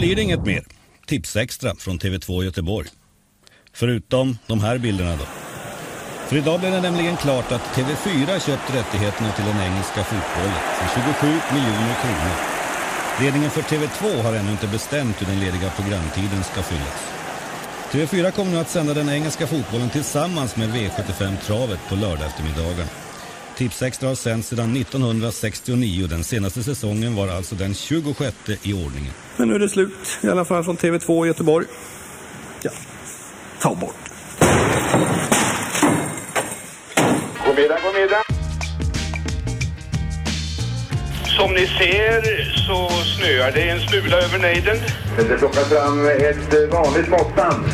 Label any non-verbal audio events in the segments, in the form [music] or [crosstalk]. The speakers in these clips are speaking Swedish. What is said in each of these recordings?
blir det inget mer. Tipsextra från TV2 Göteborg. Förutom de här bilderna då. För idag blev det nämligen klart att TV4 köpt rättigheterna till den engelska fotbollen för 27 miljoner kronor. Ledningen för TV2 har ännu inte bestämt hur den lediga programtiden ska fyllas. TV4 kommer nu att sända den engelska fotbollen tillsammans med V75-travet på lördag eftermiddagen. Tipsextra har sänds sedan 1969 den senaste säsongen var alltså den 26 i ordningen. Men nu är det slut i alla fall från TV2 i Göteborg. Ja, ta bort. God middag, god middag. Som ni ser så snöar det en smula över nejden. Det plockas fram ett eh, vanligt måttband.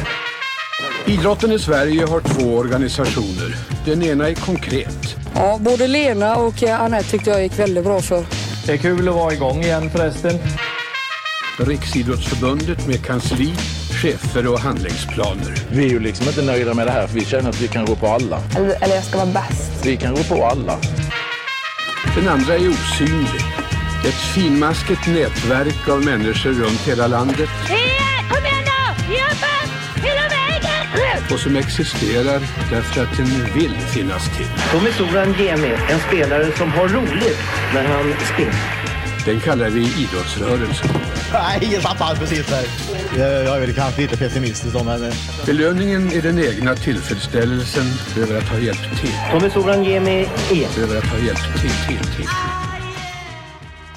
Idrotten i Sverige har två organisationer. Den ena är konkret. Ja, både Lena och eh, Anette tyckte jag gick väldigt bra för. Det är kul att vara igång igen förresten. Riksidrottsförbundet med kansli, chefer och handlingsplaner. Vi är ju liksom inte nöjda med det här för vi känner att vi kan gå på alla. Eller, eller jag ska vara bäst. Vi kan gå på alla. Den andra är osynlig. Ett finmaskigt nätverk av människor runt hela landet. Kom igen nu! Ge upp! Hela vägen! Och som existerar därför att den vill finnas till. Tommy Soran Gemi, en spelare som har roligt när han spelar. Den kallar vi idrottsrörelsen. Nej, jag tappade precis där. Jag är väl kanske lite pessimistisk om men... Belöningen är den egna tillfredsställelsen över att ha hjälpt till. Tommy Soran Gemi är... Över att ha hjälpt till, till, till.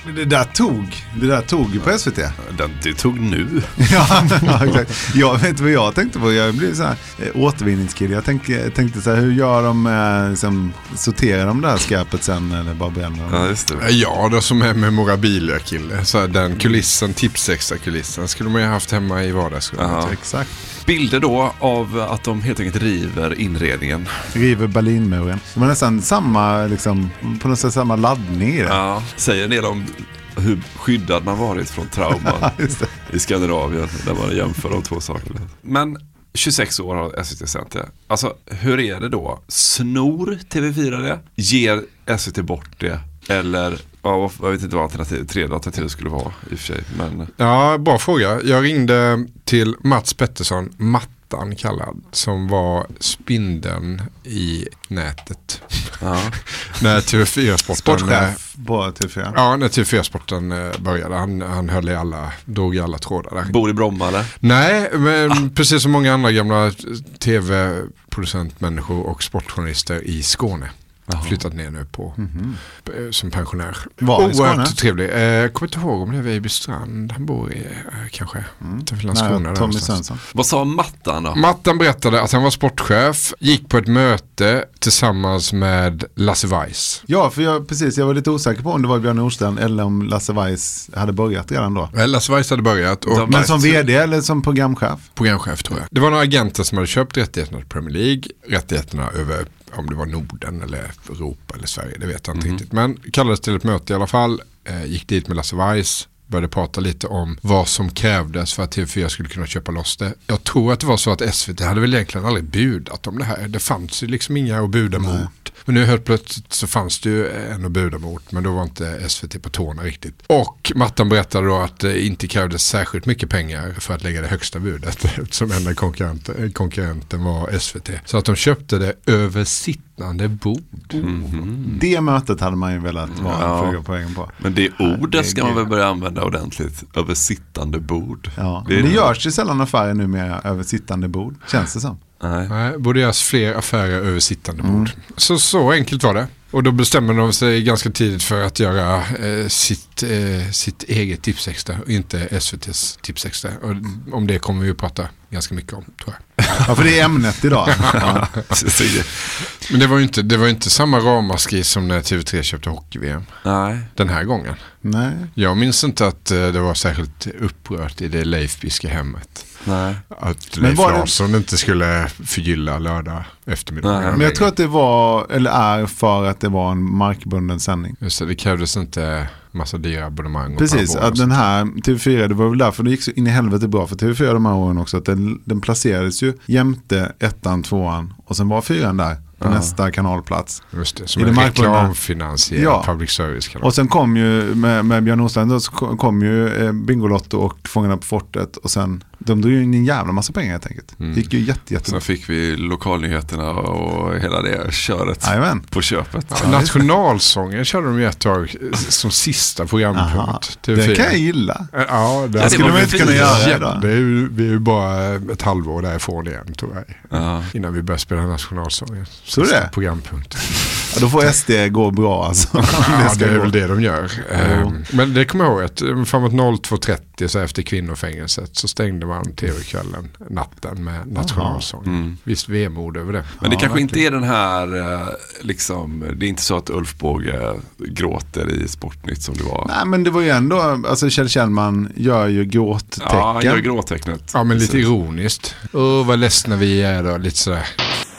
Men det där tog, det där tog ju på SVT. Den, det tog nu. [laughs] ja, ja, exakt. Jag vet vad jag tänkte på. Jag blev så här eh, återvinningskille. Jag tänkte, tänkte så här, hur gör de, eh, liksom, sorterar de det här skräpet sen eller bara bränner de? Ja, just det. Ja, det som är memorabilia-kille. Så här, den kulissen, tipsextra-kulissen, skulle man ju haft hemma i vardagsrummet. Exakt. Bilder då av att de helt enkelt river inredningen. River Berlinmuren. De har nästan samma, liksom, på något sätt samma laddning i det. Ja, säger en del om hur skyddad man varit från trauman [laughs] i Skandinavien. Där man jämför de två sakerna. Men 26 år har SVT sänt det. Alltså hur är det då? Snor TV4 det? Ger SVT bort det? Eller, ja, jag vet inte vad alternativ, tredje alternativet skulle vara i och för sig. Men Ja, bra fråga. Jag ringde till Mats Pettersson, Mattan kallad, som var spindeln i nätet. ja. [laughs] när TV4-sporten... Sportchef på TV4. Ja, när TV4-sporten eh, började. Han, han höll i alla, drog i alla trådar där. bor i Bromma eller? Nej, men precis som många andra gamla tv-producentmänniskor och sportjournalister i Skåne. Flyttat ner nu på eh, som pensionär. Var i Skåne? Oerhört trevlig. Eh, Jag kommer inte ihåg om det är Vejbystrand han bor i eh, kanske. Utanför Landskrona. Där Tommy någonstans. Svensson. Vad sa Mattan då? Mattan berättade att han var sportchef, gick på ett möte tillsammans med Lasse Weiss. Ja, för jag, precis, jag var lite osäker på om det var Björn Nordstrand eller om Lasse Weiss hade börjat redan då. Eh, Lasse Weiss hade börjat. Och Men som vd eller som programchef? Programchef tror jag. Det var några agenter som hade köpt rättigheterna till Premier League, rättigheterna över om det var Norden eller Europa eller Sverige, det vet jag inte riktigt. Men kallades till ett möte i alla fall, eh, gick dit med Lasse Weiss, började prata lite om vad som krävdes för att TV4 skulle kunna köpa loss det. Jag tror att det var så att SVT hade väl egentligen aldrig budat om det här. Det fanns ju liksom inga att buda mot. Men nu helt plötsligt så fanns det ju en att buda mot men då var inte SVT på tårna riktigt. Och Mattan berättade då att det inte krävdes särskilt mycket pengar för att lägga det högsta budet [laughs] eftersom enda konkurrenten, konkurrenten var SVT. Så att de köpte det över sittande bord. Det mötet hade man ju velat vara Ja. flyga poängen på. Men det ordet ska man väl börja använda ordentligt. Över sittande bord. Ja. Det är Det, det. görs ju sällan affärer numera över sittande bord, känns det som. Nej. Nej, borde göras fler affärer över sittande bord. Så, så enkelt var det. Och då bestämde de sig ganska tidigt för att göra eh, sitt, eh, sitt eget Tipsextra och inte SVTs Tipsextra. Och om det kommer vi ju prata ganska mycket om tror jag. [laughs] Ja, för det är ämnet idag. [laughs] Ja. [laughs] Men det var ju inte, det var inte samma ramaskri som när TV3 köpte hockey-VM. Nej. Den här gången. Nej. Jag minns inte att eh, det var särskilt upprört i det Leifbyska hemmet. Nej. Att Leif det- Larsson inte skulle förgylla lördag eftermiddag. Men jag tror att det var, eller är för att det var en markbunden sändning. Just det, det krävdes inte massa dyra abonnemang. Precis, att den här TV4, det var väl därför det gick så in i helvete bra för TV4 de här åren också. Att den, den placerades ju jämte ettan, tvåan och sen var fyran där på Ja. nästa kanalplats. Just det, som I en det reklamfinansierad Ja. public service-kanal. Och sen kom ju med, med Björn Nordstrand då, så kom kom ju eh, Bingolotto och Fångarna på fortet och sen de drog ju in en jävla massa pengar helt enkelt. Mm. Det gick ju jätte, jättebra. Sen fick vi lokalnyheterna och hela det köret Jajamän. på köpet. Ja, Nationalsången körde de ju ett tag som sista programpunkt. det TV4. kan jag gilla. Ja, det, Det skulle man inte kunna göra idag. Det är ju, vi är ju bara ett halvår därifrån igen tror jag. Ja. Innan vi börjar spela nationalsången. Du Sista det? Programpunkt. Ja, då får SD gå bra alltså. [laughs] Ja, [laughs] ska det är gå. väl det de gör. Ehm, Men det kommer jag ihåg att eh, framåt 02.30 så efter kvinnofängelset så stängde man tv-kvällen natten med nationalsång. Mm. Visst vemod över det. Men det Ja, kanske inte verkligen. är den här, eh, liksom, det är inte så att Ulf Båge gråter i Sportnytt som det var. Nej men det var ju ändå, alltså Kjell Kjellman gör ju gråttecken. Ja, han gör gråttecknet. Ja, men lite ironiskt. Åh, vad ledsna vi är då. Lite sådär.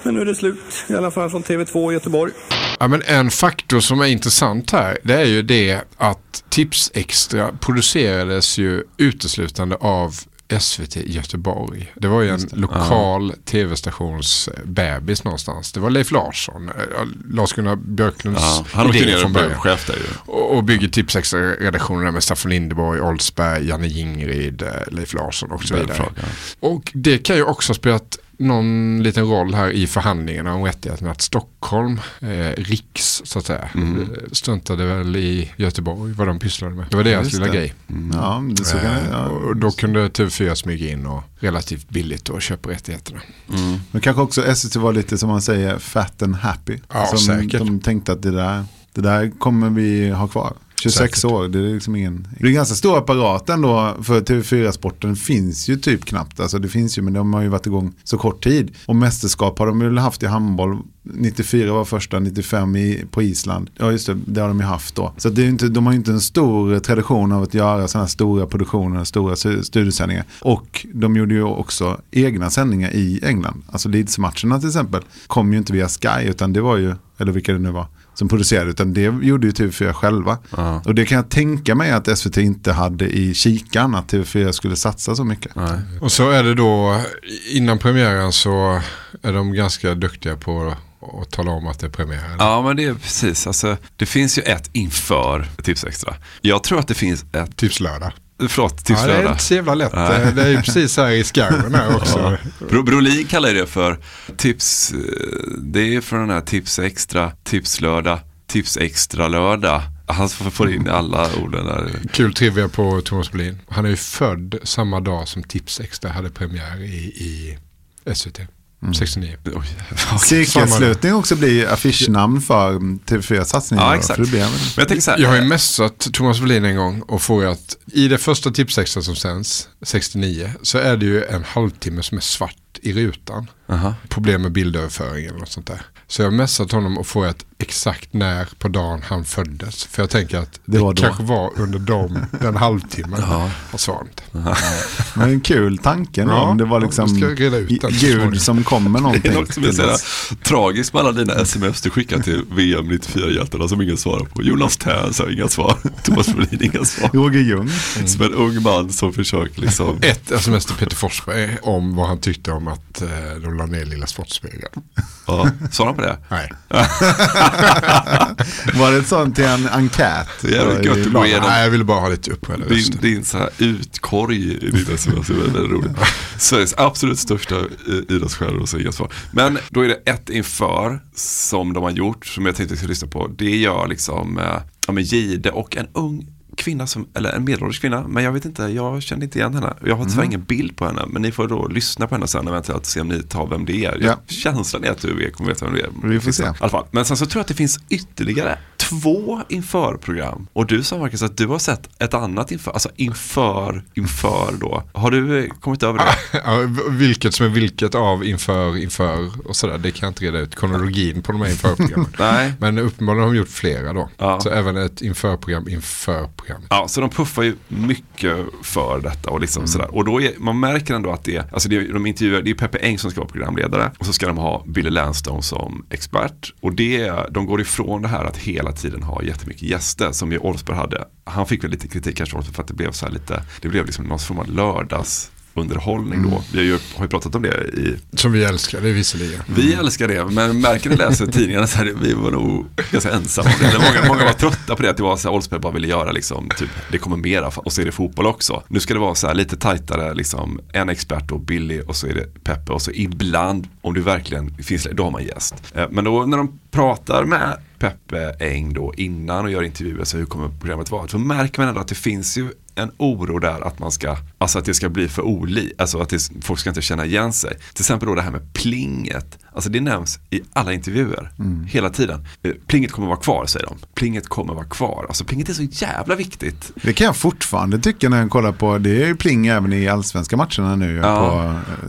Men nu är det slut, i alla fall från TV2 i Göteborg. Ja, men en faktor som är intressant här det är ju det att Tips Extra producerades ju uteslutande av SVT Göteborg. Det var ju en lokal tv-stations bebis någonstans. Det var Leif Larsson, eh, Lars-Gunnar Björklunds Ja, han åkte ner från början. chef där ju. Och, och bygger Tips Extra-redaktionen där med Staffan Lindeborg, Oldsberg, Janne Jingrid, eh, Leif Larsson och så vidare. Och det kan ju också ha spelat någon liten roll här i förhandlingarna om rättigheterna att Stockholm, eh, Riks så att säga, Mm. struntade väl i Göteborg vad de pysslade med. Det var deras lilla det. grej. Ja, det så kan ja. Och då kunde TV4 smyga in och relativt billigt och köpa rättigheterna. Men kanske också SVT var lite som man säger fat and happy. Ja, som säkert. De tänkte att det där, det där kommer vi ha kvar. 26 Säkert. år, det är liksom ingen... Det är en ganska stor apparat ändå för TV4-sporten finns ju typ knappt. Alltså det finns ju men de har ju varit igång så kort tid. Och mästerskap har de väl haft i handboll. 94 var första, 95 i, på Island. Ja just det, det har de ju haft då. Så det är inte, de har ju inte en stor tradition av att göra sådana här stora produktioner, stora stu- studiosändningar. Och de gjorde ju också egna sändningar i England. Alltså Leeds-matcherna till exempel kom ju inte via Sky utan det var ju, eller vilka det nu var, som producerade utan det gjorde ju TV4 själva. Och det kan jag tänka mig att SVT inte hade i kikan att TV4 skulle satsa så mycket. Och så är det då, innan premiären så är de ganska duktiga på att tala om att det är premiär. Ja, men det är precis. Alltså, det finns ju ett inför Tips Extra. Jag tror att det finns ett... Tipslördag. Förlåt, Ja, Tips det är inte så jävla lätt. Nej. Det är ju precis här i skarven här också. Ja. Bro, Brolin kallar det för tips, eh, det är från den här tips extra, tips lördag, tips extra lördag. Han får får in alla orden där. Kul trivia på Thomas Brolin. Han är ju född samma dag som Tips Extra hade premiär i, i SVT. 69. Oj, Cirkelslutning också blir affischnamn för TV4 satsningar. Ja, då, exakt. för det blir Men jag tänker så här, Jag har ju messat Thomas Wallin en gång och frågat, i det första tipsextra som sänds, 69, så är det ju en halvtimme som är svart i rutan. Aha. Problem med bildöverföring eller något sånt där. Så jag har messat honom och frågat exakt när på dagen han föddes. För jag tänker att det, Det var då. kanske var under dem, den halvtimmen. Ja. Och svaret. [laughs] Men en kul tanke Ja, om det var liksom ska reda ut den så småningom. Gud som kom med [laughs] Det någonting är något som är så tragiskt med alla dina sms du skickar till VM 94-hjältarna som ingen svarar på. Jonas Tern inga svar. [laughs] Thomas Brolin inga svar. Roger Ljung. Som en ung man som försöker liksom. Ett sms till Peter Forsberg om vad han tyckte om att eh, de la ner Lilla Sportspegeln. Ja, svarade han på det? Nej. [laughs] Var det ett sånt till en enkät? Det är jävligt gött att gå igenom. Nej, jag ville bara ha lite uppräddade Din, röster. din så här utkorg i dina sms är väldigt, väldigt roligt. [laughs] Sveriges absolut största eh, idrottsstjärnor och så. Men då är det ett inför som de har gjort som jag tänkte att jag skulle lyssna på. Det gör liksom eh, ja, men Gide och en ung kvinna, som, eller en medelålders kvinna, men jag vet inte, jag kände inte igen henne. Jag har tyvärr ingen bild på henne, men ni får då lyssna på henne sen eventuellt se om ni tar vem det är. Ja. Känslan är att du kommer veta vem det är. Vi får se. Fall. Men sen så tror jag att det finns ytterligare två införprogram. Och du sa Marcus att du har sett ett annat inför, alltså inför, inför då. Har du eh, kommit över det? V- vilket som är vilket av inför, inför och sådär. Det kan jag inte reda ut kronologin på de här införprogrammen. [laughs] Nej. Men uppenbarligen har de gjort flera då. Ja. Så även ett införprogram inför programmet. Ja, så de puffar ju mycket för detta och liksom sådär. Och då är, man märker ändå att det, alltså det, är- de intervjuar, det är Peppe Eng som ska vara programledare och så ska de ha Billy Landstone som expert. Och det, de går ifrån det här att hela tiden ha jättemycket gäster som ju Olsberg hade. Han fick väl lite kritik kanske för att det blev så här lite, det blev liksom någon form av lördags underhållning då. Vi har ju, har ju pratat om det i Som vi älskar, det visserligen. vi älskar det, men märker ni läser tidningarna så här, vi var nog ganska ensamma om det. Många, många var trötta på det, att det var så här, Oldsberg bara ville göra liksom, typ, det kommer mera, och så är det fotboll också. Nu ska det vara så här lite tajtare, liksom, en expert och Billy och så är det Peppe och så ibland, om det verkligen finns, då har man gäst. Eh, Men då när de pratar med Peppe Eng då innan och gör intervjuer, så hur kommer programmet vara? Så märker man ändå att det finns ju en oro där att man ska, alltså att det ska bli för oli, alltså att det, folk ska inte känna igen sig. Till exempel då det här med plinget, alltså det nämns i alla intervjuer, hela tiden. Eh, Plinget kommer vara kvar säger de, plinget kommer vara kvar, alltså plinget är så jävla viktigt. Det kan jag fortfarande tycka när jag kollar på, det är ju pling även i allsvenska matcherna nu Ja. på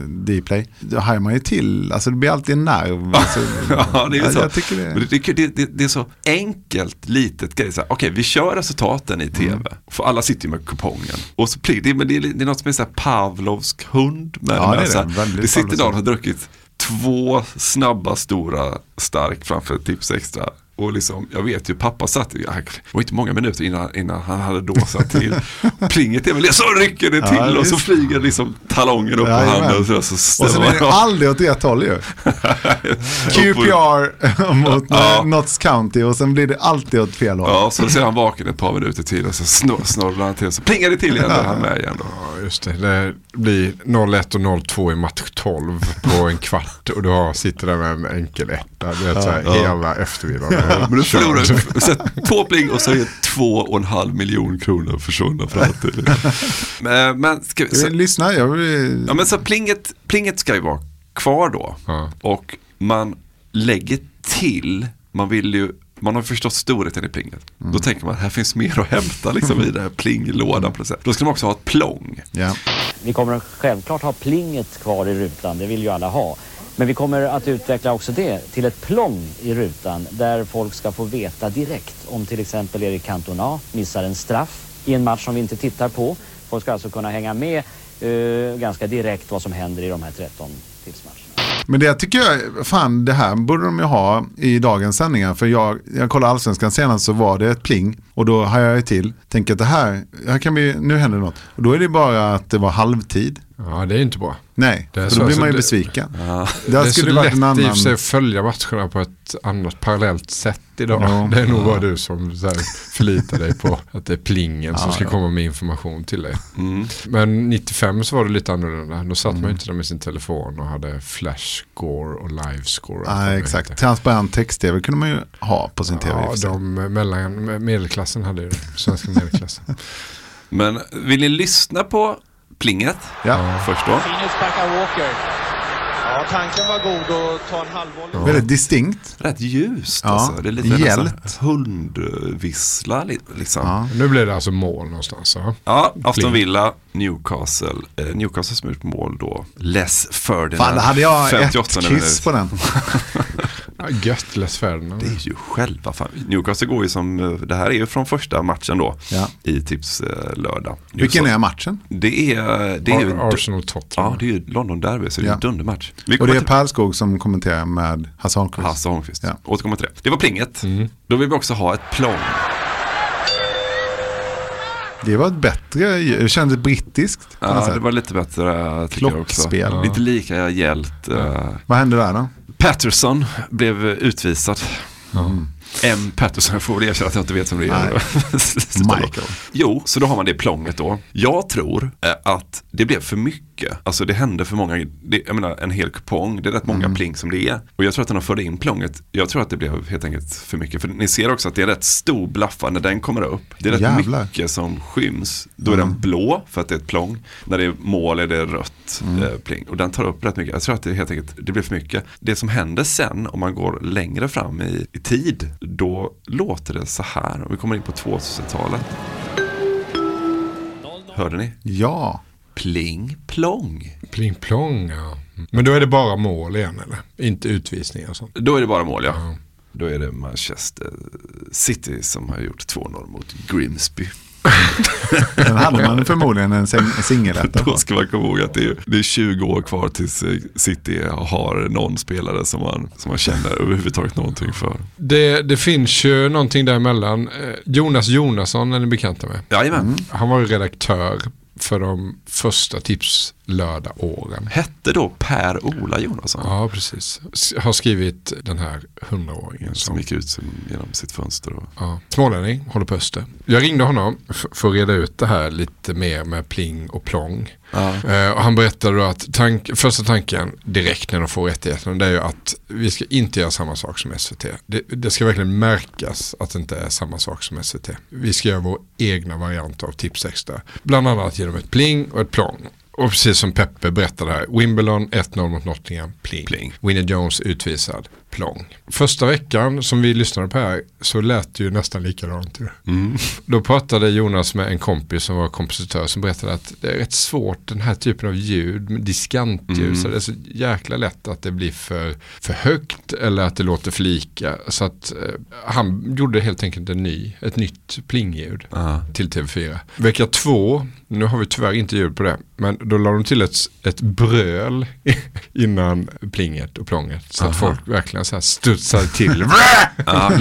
eh, Dplay. Då hajar man ju till, alltså det blir alltid en nerv. Alltså, [laughs] Ja, det är ju så. Jag tycker det. Det, det, det, det är så enkelt, litet grej. Okej, vi kör resultaten i tv. Mm. För alla sitter ju med kupongen. Och så pling, det, det, är, det är något som är så här Pavlovsk hund. Med Ja, med, det är så här, det. Det sitter någon och har druckit två snabba, stora, stark framför tips extra. Och liksom, jag vet ju, pappa satt, det var inte många minuter innan, innan han hade dåsat till. [laughs] Plinget är väl det, så rycker det till Ja, och så flyger liksom talongen upp på Jajamän. handen. Och så, så Och sen är det aldrig åt ert håll ju. [laughs] QPR mot Ja. ja. Notts County och sen blir det alltid åt fel håll. Ja, så ser han vaken ett par minuter till och så snor- snorrar han till så plingar det till igen och han är med igen. Då. [laughs] Ja, just det. Det blir 01 och 02 i match 12 på en kvart och du sitter där med en enkel etta. Du vet, så här, Ja. hela eftermiddagen. [laughs] Men du förlorar så här, två pling och så är två och en halv miljon kronor försvunna för alltid. [laughs] Men, men, ska, vi- så, Lyssna, jag vill... ja, men så plinget, plinget ska ju vara kvar då. Ja. Och man lägger till, man vill ju man har förstått storheten i plinget. Då tänker man att här finns mer att hämta liksom, i den här plinglådan. plötsligt. Då ska man också ha ett plång. Ja. Vi kommer självklart ha plinget kvar i rutan, det vill ju alla ha. Men vi kommer att utveckla också det till ett plång i rutan där folk ska få veta direkt om till exempel Erik Cantona missar en straff i en match som vi inte tittar på. Folk ska alltså kunna hänga med eh, ganska direkt vad som händer i de här 13 tipsmatcherna. Men det tycker jag, fan det här borde de ju ha i dagens sändningar. För jag, jag kollade allsvenskan senast så var det ett pling. Och då hajade jag till, tänker att det här, här kan vi, nu händer det något. Och då är det bara att det var halvtid. Ja, det är inte bra. Nej, Det är för så, då blir man ju det- besviken. Ja. Det Där är så det lätt en i och för annan... sig att följa matcherna på ett annat parallellt sätt idag. Ja. Det är nog bara du som så här, förlitar dig på [laughs] att det är plingen som Ja, ska ja. komma med information till dig. Mm. Men 95 så var det lite annorlunda. Då satt Mm. man ju inte där med sin telefon och hade flash score och live score. Nej, det exakt. Transparent text-tv kunde man ju ha på sin tv. Ja, de mellan, medelklassen hade ju det. Svenska medelklassen. Men vill ni lyssna på plinget Ja. först då? Ja, Ja, tanken var god att ta en halvvolley. Väldigt distinkt. Rätt ljust Ja, alltså. Det är lite hjält. hundvissla li- liksom. Ja. Nu blir det alltså mål någonstans. Ja. Ja, Aston Villa, Newcastle. Eh, Newcastle som gjort mål då. Les Ferdinand. Fan, det hade jag 58 ett minut. kryss på den. [laughs] Ja, Gött Les Ferdinand. Det är ju själva fan. Newcastle går ju som, eh, det här är ju från första matchen då. Ja. I tips eh, lördag. Vilken är matchen? Det är, det är ju Ar- Arsenal Tottenham. Ja, det är ju London Derby, så det är Ja. en dundermatch. Och det är Pärlskog som kommenterar med Hasse Holmqvist. Hasse Holmqvist. Ja. Återkommer till det. Det var plinget. Mm. Då vill vi också ha ett plång. Det var ett bättre, det kändes brittiskt. Ja, det var lite bättre. Klockspel. Inte lika gällt. eh, Vad hände där då? Patterson blev utvisad. M. Patterson, jag får väl erkänna att jag inte vet vem det är. [laughs] Michael. Jo, så då har man det plånget då. Jag tror eh, att det blev för mycket. Alltså det hände för många, det, jag menar en hel kupong, det är rätt många Mm. pling som det är. Och jag tror att när de förde in plånget, jag tror att det blev helt enkelt för mycket. För ni ser också att det är rätt stor blaffa när den kommer upp. Det är rätt Jävlar. mycket som skyms. Då är Mm. den blå för att det är ett plång. När det är mål är det rött Mm. eh, pling. Och den tar upp rätt mycket. Jag tror att det helt enkelt det blir för mycket. Det som händer sen om man går längre fram i, i tid, då låter det så här. Om vi kommer in på 2000-talet. Hörde ni? Ja. Pling plong. Pling plong, ja. Men då är det bara mål igen eller? Inte utvisningar och sånt. Då är det bara mål ja. Då är det Manchester City som har gjort 2-0 mot Grimsby. [laughs] Den hade man förmodligen en sing- en singeletta Då ska man komma ihåg att det är, det är 20 år kvar tills eh, City har någon spelare som man, som man känner överhuvudtaget någonting för. Det, det finns ju någonting däremellan. Eh, Jonas Jonasson är ni bekanta med? Jajamän. Han var ju redaktör för de första tips lördag-åren. Hette då Per-Ola Jonasson? Ja, precis. Har skrivit den här hundraåringen. Som gick ut som- genom sitt fönster. Och... Ja. Smålänning, håller på Öster. Jag ringde honom för att reda ut det här lite mer med pling och plong. Eh, och han berättade då att tank, första tanken direkt när de får rättigheterna det är ju att vi ska inte göra samma sak som SVT. Det, det ska verkligen märkas att det inte är samma sak som SVT. Vi ska göra vår egna variant av Tips Extra. Bland annat genom ett pling och ett plong. Och precis som Peppe berättade här, Wimbledon 1-0 mot Nottingham, pling. Pling. Winnie Jones utvisad, plong. Första veckan som vi lyssnade på här så lät det ju nästan likadant. Mm. Då pratade Jonas med en kompis som var kompositör som berättade att det är rätt svårt den här typen av ljud, diskantljud, Mm. så det är så jäkla lätt att det blir för, för högt eller att det låter för lika. Så att eh, han gjorde helt enkelt en ny, ett nytt plingljud till TV4. Vecka två, nu har vi tyvärr inte ljud på det, men då la de till ett, ett bröl [laughs] innan plinget och plånget. Så att Aha. folk verkligen så här studsade till. [laughs] Ja.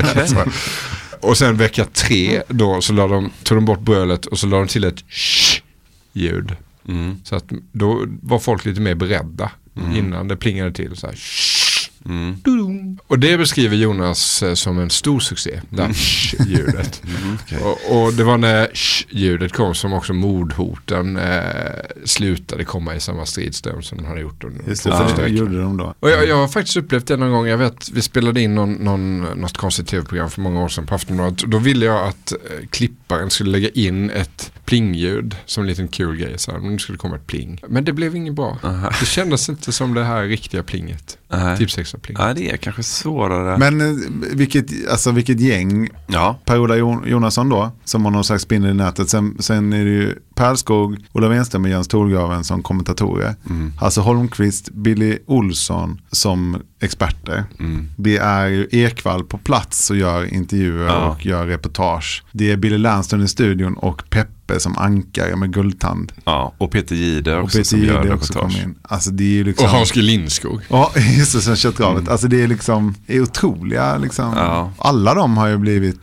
Och sen vecka tre då så la de, tog de bort brölet och så la de till ett sh-ljud. Mm. Så att då var folk lite mer beredda Mm. innan det plingade till. Så här, Mm. Och det beskriver Jonas eh, som en stor succé, det här sh-ljudet. [laughs] Mm, okej. och, och det var när sh-ljudet kom som också mordhoten eh, slutade komma i samma stridström som de hade gjort under Just det, det gjorde de då. Och jag, jag har faktiskt upplevt det någon gång. Jag vet, vi spelade in någon, någon, något konstigt tv-program för många år sedan på Aftonbladet. Då ville jag att eh, klipparen skulle lägga in ett plingljud som en liten kul grej. Så här, nu skulle det komma ett pling. Men det blev inget bra. Det kändes inte som det här riktiga plinget. Nej. Tips extra pling. Nej, det är kanske svårare. Men eh, vilket, alltså, vilket gäng. Ja. Per-Ola Jon- Jonasson då, som har någon slags spindel i nätet. Sen, sen är det ju Pärlskog, Ola Wenström och Jens Thorgraven som kommentatorer. Mm. Alltså Holmqvist, Billy Olsson som experter. Mm. Det är ju Ekvall på plats och gör intervjuer Ja. och gör reportage. Det är Billy Lernström i studion och Peppe som ankare med guldtand. Ja, och Peter Jihde Och också Peter som gör Jihde också kom in. Alltså det är liksom... Och Hans G. Lindskog. Ja, [laughs] just det, som kört travet. Alltså det är liksom, det är otroliga liksom. Ja. Alla de har ju blivit,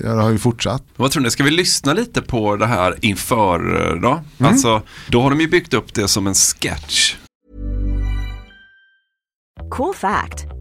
ja, det har ju fortsatt. Vad tror ni, ska vi lyssna lite på det här inför eh, då? Mm. Alltså, då har de ju byggt upp det som en sketch. Cool fact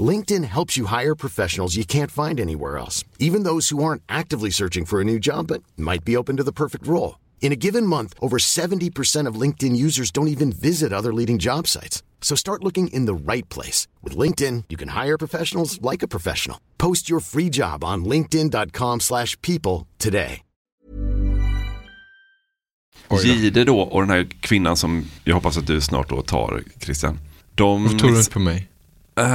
LinkedIn helps you hire professionals you can't find anywhere else, even those who aren't actively searching for a new job but might be open to the perfect role. In a given month, over 70% of LinkedIn users don't even visit other leading job sites. So start looking in the right place. With LinkedIn, you can hire professionals like a professional. Post your free job on linkedin.com slash people today. Gide då och den här kvinnan som jag hoppas att du snart då tar Christian. De Varför tror du inte på mig? Uh,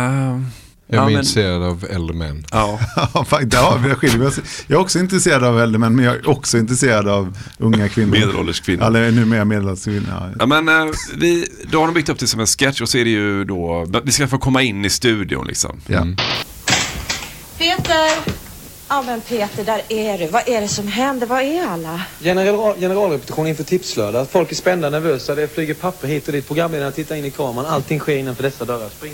jag är ja, men- intresserad av äldre män. Ja. [laughs] Ja, vi skiljer oss. Jag är också intresserad av äldre män, men jag är också intresserad av unga kvinnor. Medelålders kvinnor. Eller numera medelålders kvinnor. Ja. Ja, men, eh, vi, då har de byggt upp det som en sketch och så är det ju då, vi ska få komma in i studion liksom. Ja. Peter! Ja men Peter, där är du. Vad är det som händer? Vad är alla? General, generalrepetition inför tipslördag. Folk är spända, nervösa. Det flyger papper hit och dit. Programledarna tittar in i kameran. Allting sker innanför dessa dörrar. Spring.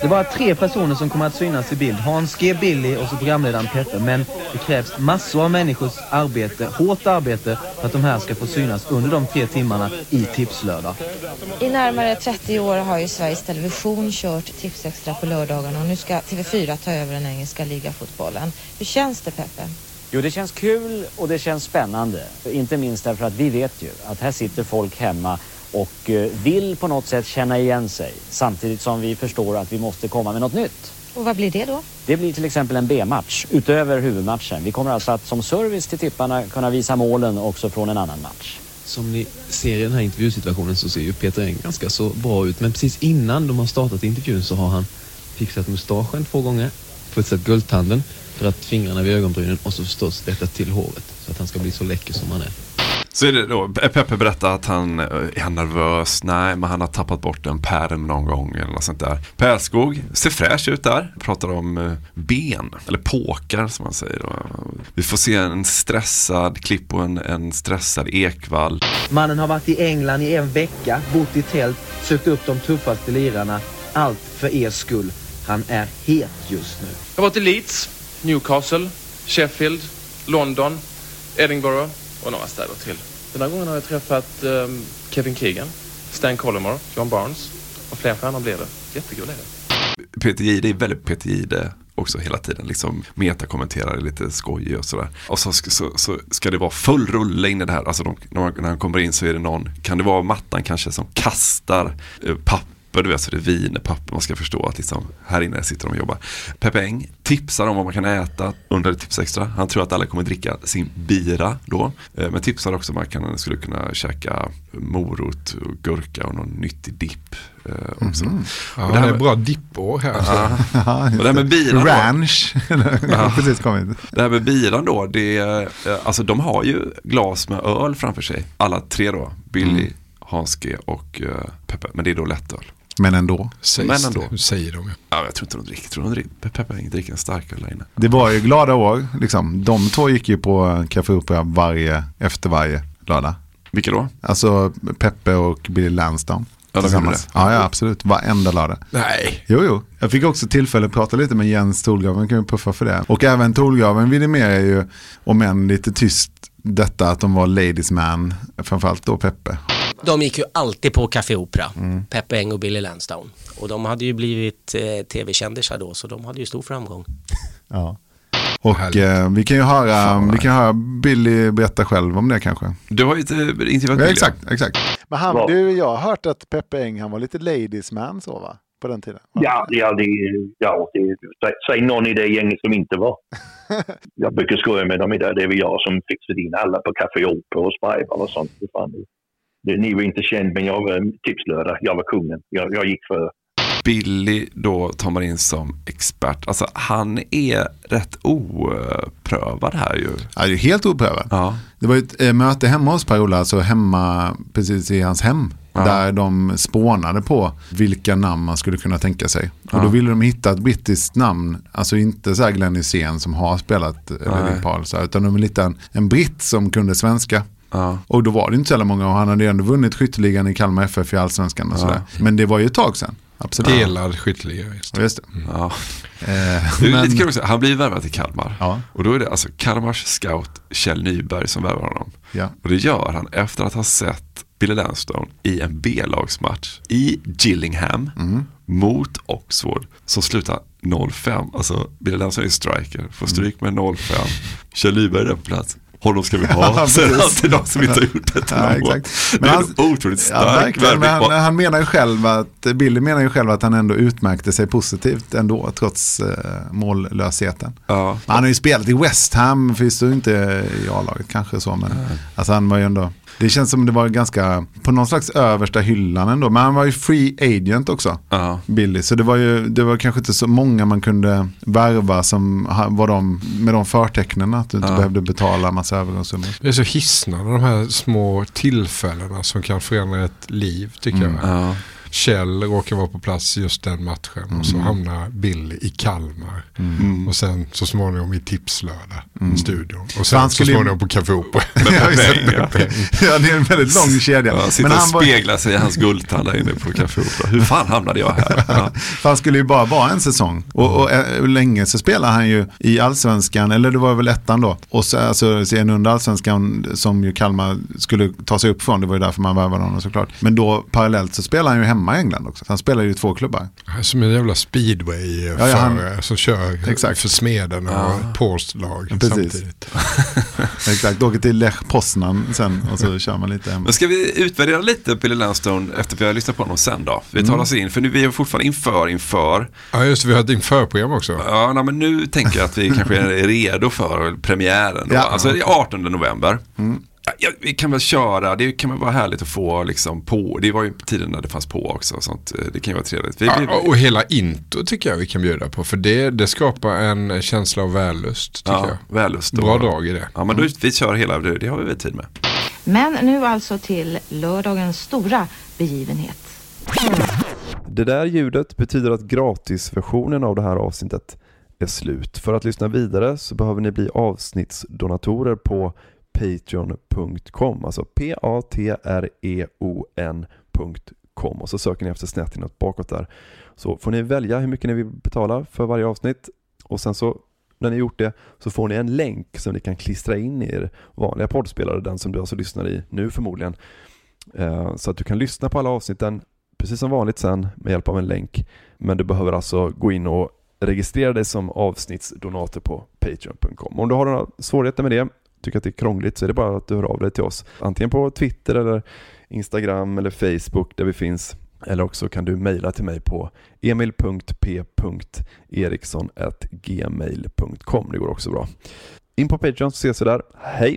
Det är bara tre personer som kommer att synas i bild. Hans G. Billy och så programledaren Petter. Men det krävs massor av människors arbete, hårt arbete, för att de här ska få synas under de tre timmarna i tipslördag. I närmare 30 år har ju Sveriges Television kört Tipsextra på lördagarna och nu ska TV4 ta över den engelska ligafotbollen. Hur känns det Peppe? Jo, det känns kul och det känns spännande. Inte minst därför att vi vet ju att här sitter folk hemma och eh, vill på något sätt känna igen sig samtidigt som vi förstår att vi måste komma med något nytt. Och vad blir det då? Det blir till exempel en B-match utöver huvudmatchen. Vi kommer alltså att som service till tipparna kunna visa målen också från en annan match. Som ni ser i den här intervjusituationen så ser ju Peter Eng ganska så bra ut. Men precis innan de har startat intervjun så har han fixat mustaschen två gånger, putsat guldtanden, dragit fingrarna vid ögonbrynen och så förstås rättat till håret. Så att han ska bli så läcker som han är. Så är det då, Peppe berättar att han eh, är nervös, nej men han har tappat bort en pärm någon gång eller något sånt där. Pärlskog ser fräsch ut där, pratar om eh, ben, eller påkar som man säger. Då. Vi får se en stressad klipp och en, en stressad Ekvall. Mannen har varit i England i en vecka, bott i tält, sökt upp de tuffaste lirarna. Allt för er skull. Han är het just nu. Jag har varit i Leeds, Newcastle, Sheffield, London, Edinburgh och några städer till. Den här gången har jag träffat um, Kevin Keegan, Stan Collymore, John Barnes och fler stjärnor blir det. Jättekul är det. Peter Jihde är väldigt Peter Jihde också hela tiden. Liksom metakommenterar lite skojig och sådär. Och så, ska- så, så ska det vara full rulle in i det här. Alltså de, när, man, när han kommer in så är det någon, kan det vara mattan kanske som kastar eh, papper, du vet så det är wienerpapper. Man ska förstå att liksom, här inne sitter de och jobbar. Peppe Eng tipsar om vad man kan äta under Tipsextra. Han tror att alla kommer dricka sin bira då. Eh, Men tipsar också om att man skulle kunna käka morot, och gurka och någon nyttig dipp. Också. Mhm. Ja, Och det här är med- bra dippår här. Ja. [laughs] Och det här med biran. Ranch. [laughs] Ja. Precis kommit. Det här med biran då, det är, eh, alltså de har ju glas med öl framför sig. Alla tre då, Billy, Mm. Hans G och uh, Peppe. Men det är då lättöl. Men ändå. Sägs Men det. ändå. Hur säger de? Ja, jag tror inte de dricker. Tror de dricker, Peppe Eng dricker en starköl där inne. Det var ju glada år. Liksom. De två gick ju på Café Opera varje, efter varje lördag. Vilka då? Alltså Peppe och Billy Lansdowne. Ja, de gjorde det. Ja, ja, absolut. Varenda lördag. Nej. Jo, jo. Jag fick också tillfälle att prata lite med Jens Tolgraven, kan vi puffa för det. Och även Tolgraven vidimerar ju, om än lite tyst, detta att de var ladies man, framförallt då Peppe. De gick ju alltid på Café Opera, Mm. Peppe Eng och Billy Lansdowne. Och de hade ju blivit eh, tv-kändisar då, så de hade ju stor framgång. Ja. Och eh, vi kan ju höra, vi kan höra Billy berätta själv om det kanske. Du har ju inte intervjuat Ja, Billy. exakt, exakt. Men han, Ja. du, jag har hört att Peppe Eng, han var lite ladies man så va? På den tiden. Ja, ja, det, ja det, säg, säg någon i det gänget som inte var. [laughs] jag brukar skoja med dem idag. Det är väl jag som fixade in alla på Café Opera och Spybar och sånt. Det fan, det, ni var inte känd, men jag var tipslördag. Jag var kungen. Jag, jag gick för. Billy då tar man in som expert. Alltså han är rätt oprövad här ju. Ja, det är helt oprövad. Ja. Det var ju ett eh, möte hemma hos Per-Ola, alltså hemma precis i hans hem. Ja. Där de spånade på vilka namn man skulle kunna tänka sig. Och Ja. då ville de hitta ett brittiskt namn, alltså inte så här Glenn Hysén som har spelat eh, Nej. Levin Paul, utan de ville hitta en, en britt som kunde svenska. Ja. Och då var det inte så jävla många och han hade ändå vunnit skytteligan i Kalmar FF i allsvenskan och sådär. Men det var ju ett tag sedan. Absolut. Delad skytteliga. Just Ja, Just det. Ja. Eh, Det men- lite kul också. Han blir värvad till Kalmar. Ja. Och då är det alltså Kalmars scout Kjell Nyberg som värvar honom. Ja. Och det gör han efter att ha sett Billy Lansdowne i en B-lagsmatch i Gillingham Mm. mot Oxford som slutar 0-5. Alltså Billy Lansdowne är striker, får stryk med 0-5. Kjell Nyberg är på plats. Honom ska vi [laughs] ha. Ja, Sen precis. alltid de som inte har gjort det till [laughs] Ja, någon exakt. Det Men är han- en otroligt Ja, stark verkligen. Men han, han menar ju själv att, Billy menar ju själv att han ändå utmärkte sig positivt ändå, trots eh, mållösheten. Ja. Men han har ju spelat i West Ham, finns det inte i A-laget kanske så, men alltså han var ju ändå, det känns som det var ganska, på någon slags översta hyllan ändå, men han var ju free agent också, Ja. Billy, så det var ju, det var kanske inte så många man kunde värva som var de, med de förtecknen att du inte Ja. behövde betala massa övergångssummor. Det är så hisnande de här små tillfällena som kan förändra ett liv tycker Mm. jag. Ja. Kjell råkar vara på plats just den matchen och så hamnar Billy i Kalmar. Mm. Och sen så småningom i Tipslördag Mm. i studion. Och sen han så skulle småningom på Café Opera. [laughs] Ja, det är en väldigt lång kedja. Ja, sitter Men och han var- speglar sig i hans guldtand där inne på Café Opera. Hur fan hamnade jag här? [laughs] Ja. För han skulle ju bara vara en säsong. Och, och eh, hur länge så spelar han ju i allsvenskan, eller det var väl ettan då. Och så, alltså, sen under allsvenskan som ju Kalmar skulle ta sig upp från, det var ju därför man värvade honom såklart. Men då parallellt så spelar han ju hemma i England också. Så han spelar ju i två klubbar. Som en jävla speedway Ja, ja, han- förare som kör Exakt. för Smeden och Ja. Post-lag Precis. samtidigt. [laughs] Exakt, åker till Lech Poznan sen och så kör man lite hemma. Men ska vi utvärdera lite Billy Lansdowne efter vi har lyssnat på honom sen då? Vi tar Mm. oss in, för nu vi är fortfarande inför, inför. Ja just det, vi har ett införprogram också. Ja, nej, men nu tänker jag att vi kanske är redo för premiären. Då. Ja, alltså det okej. är 18 november. Mm. Ja, vi kan väl köra, det kan väl vara härligt att få liksom på. Det var ju tiden när det fanns på också. Sånt. Det kan ju vara trevligt. Vi, Ja, och hela intro tycker jag vi kan bjuda på. För det, det skapar en känsla av vällust tycker ja, jag. vällust. Bra drag i det. Ja, men då, vi kör hela, det, det har vi väl tid med. Men nu alltså till lördagens stora begivenhet. Det där ljudet betyder att gratisversionen av det här avsnittet är slut. För att lyssna vidare så behöver ni bli avsnittsdonatorer på patreon.com, alltså p-a-t-r-e-o-n.com och så söker ni efter snett bakåt där. Så får ni välja hur mycket ni vill betala för varje avsnitt och sen så när ni gjort det så får ni en länk som ni kan klistra in i er vanliga poddspelare, den som du alltså lyssnar i nu förmodligen. Eh, så att du kan lyssna på alla avsnitten precis som vanligt sen med hjälp av en länk. Men du behöver alltså gå in och registrera dig som avsnittsdonator på Patreon.com. Om du har några svårigheter med det, tycker att det är krångligt, så är det bara att du hör av dig till oss. Antingen på Twitter eller Instagram eller Facebook där vi finns. Eller också kan du mejla till mig på emil.p.eriksson.gmail.com. Det går också bra. In på Patreon så ses vi där. Hej!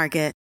Market.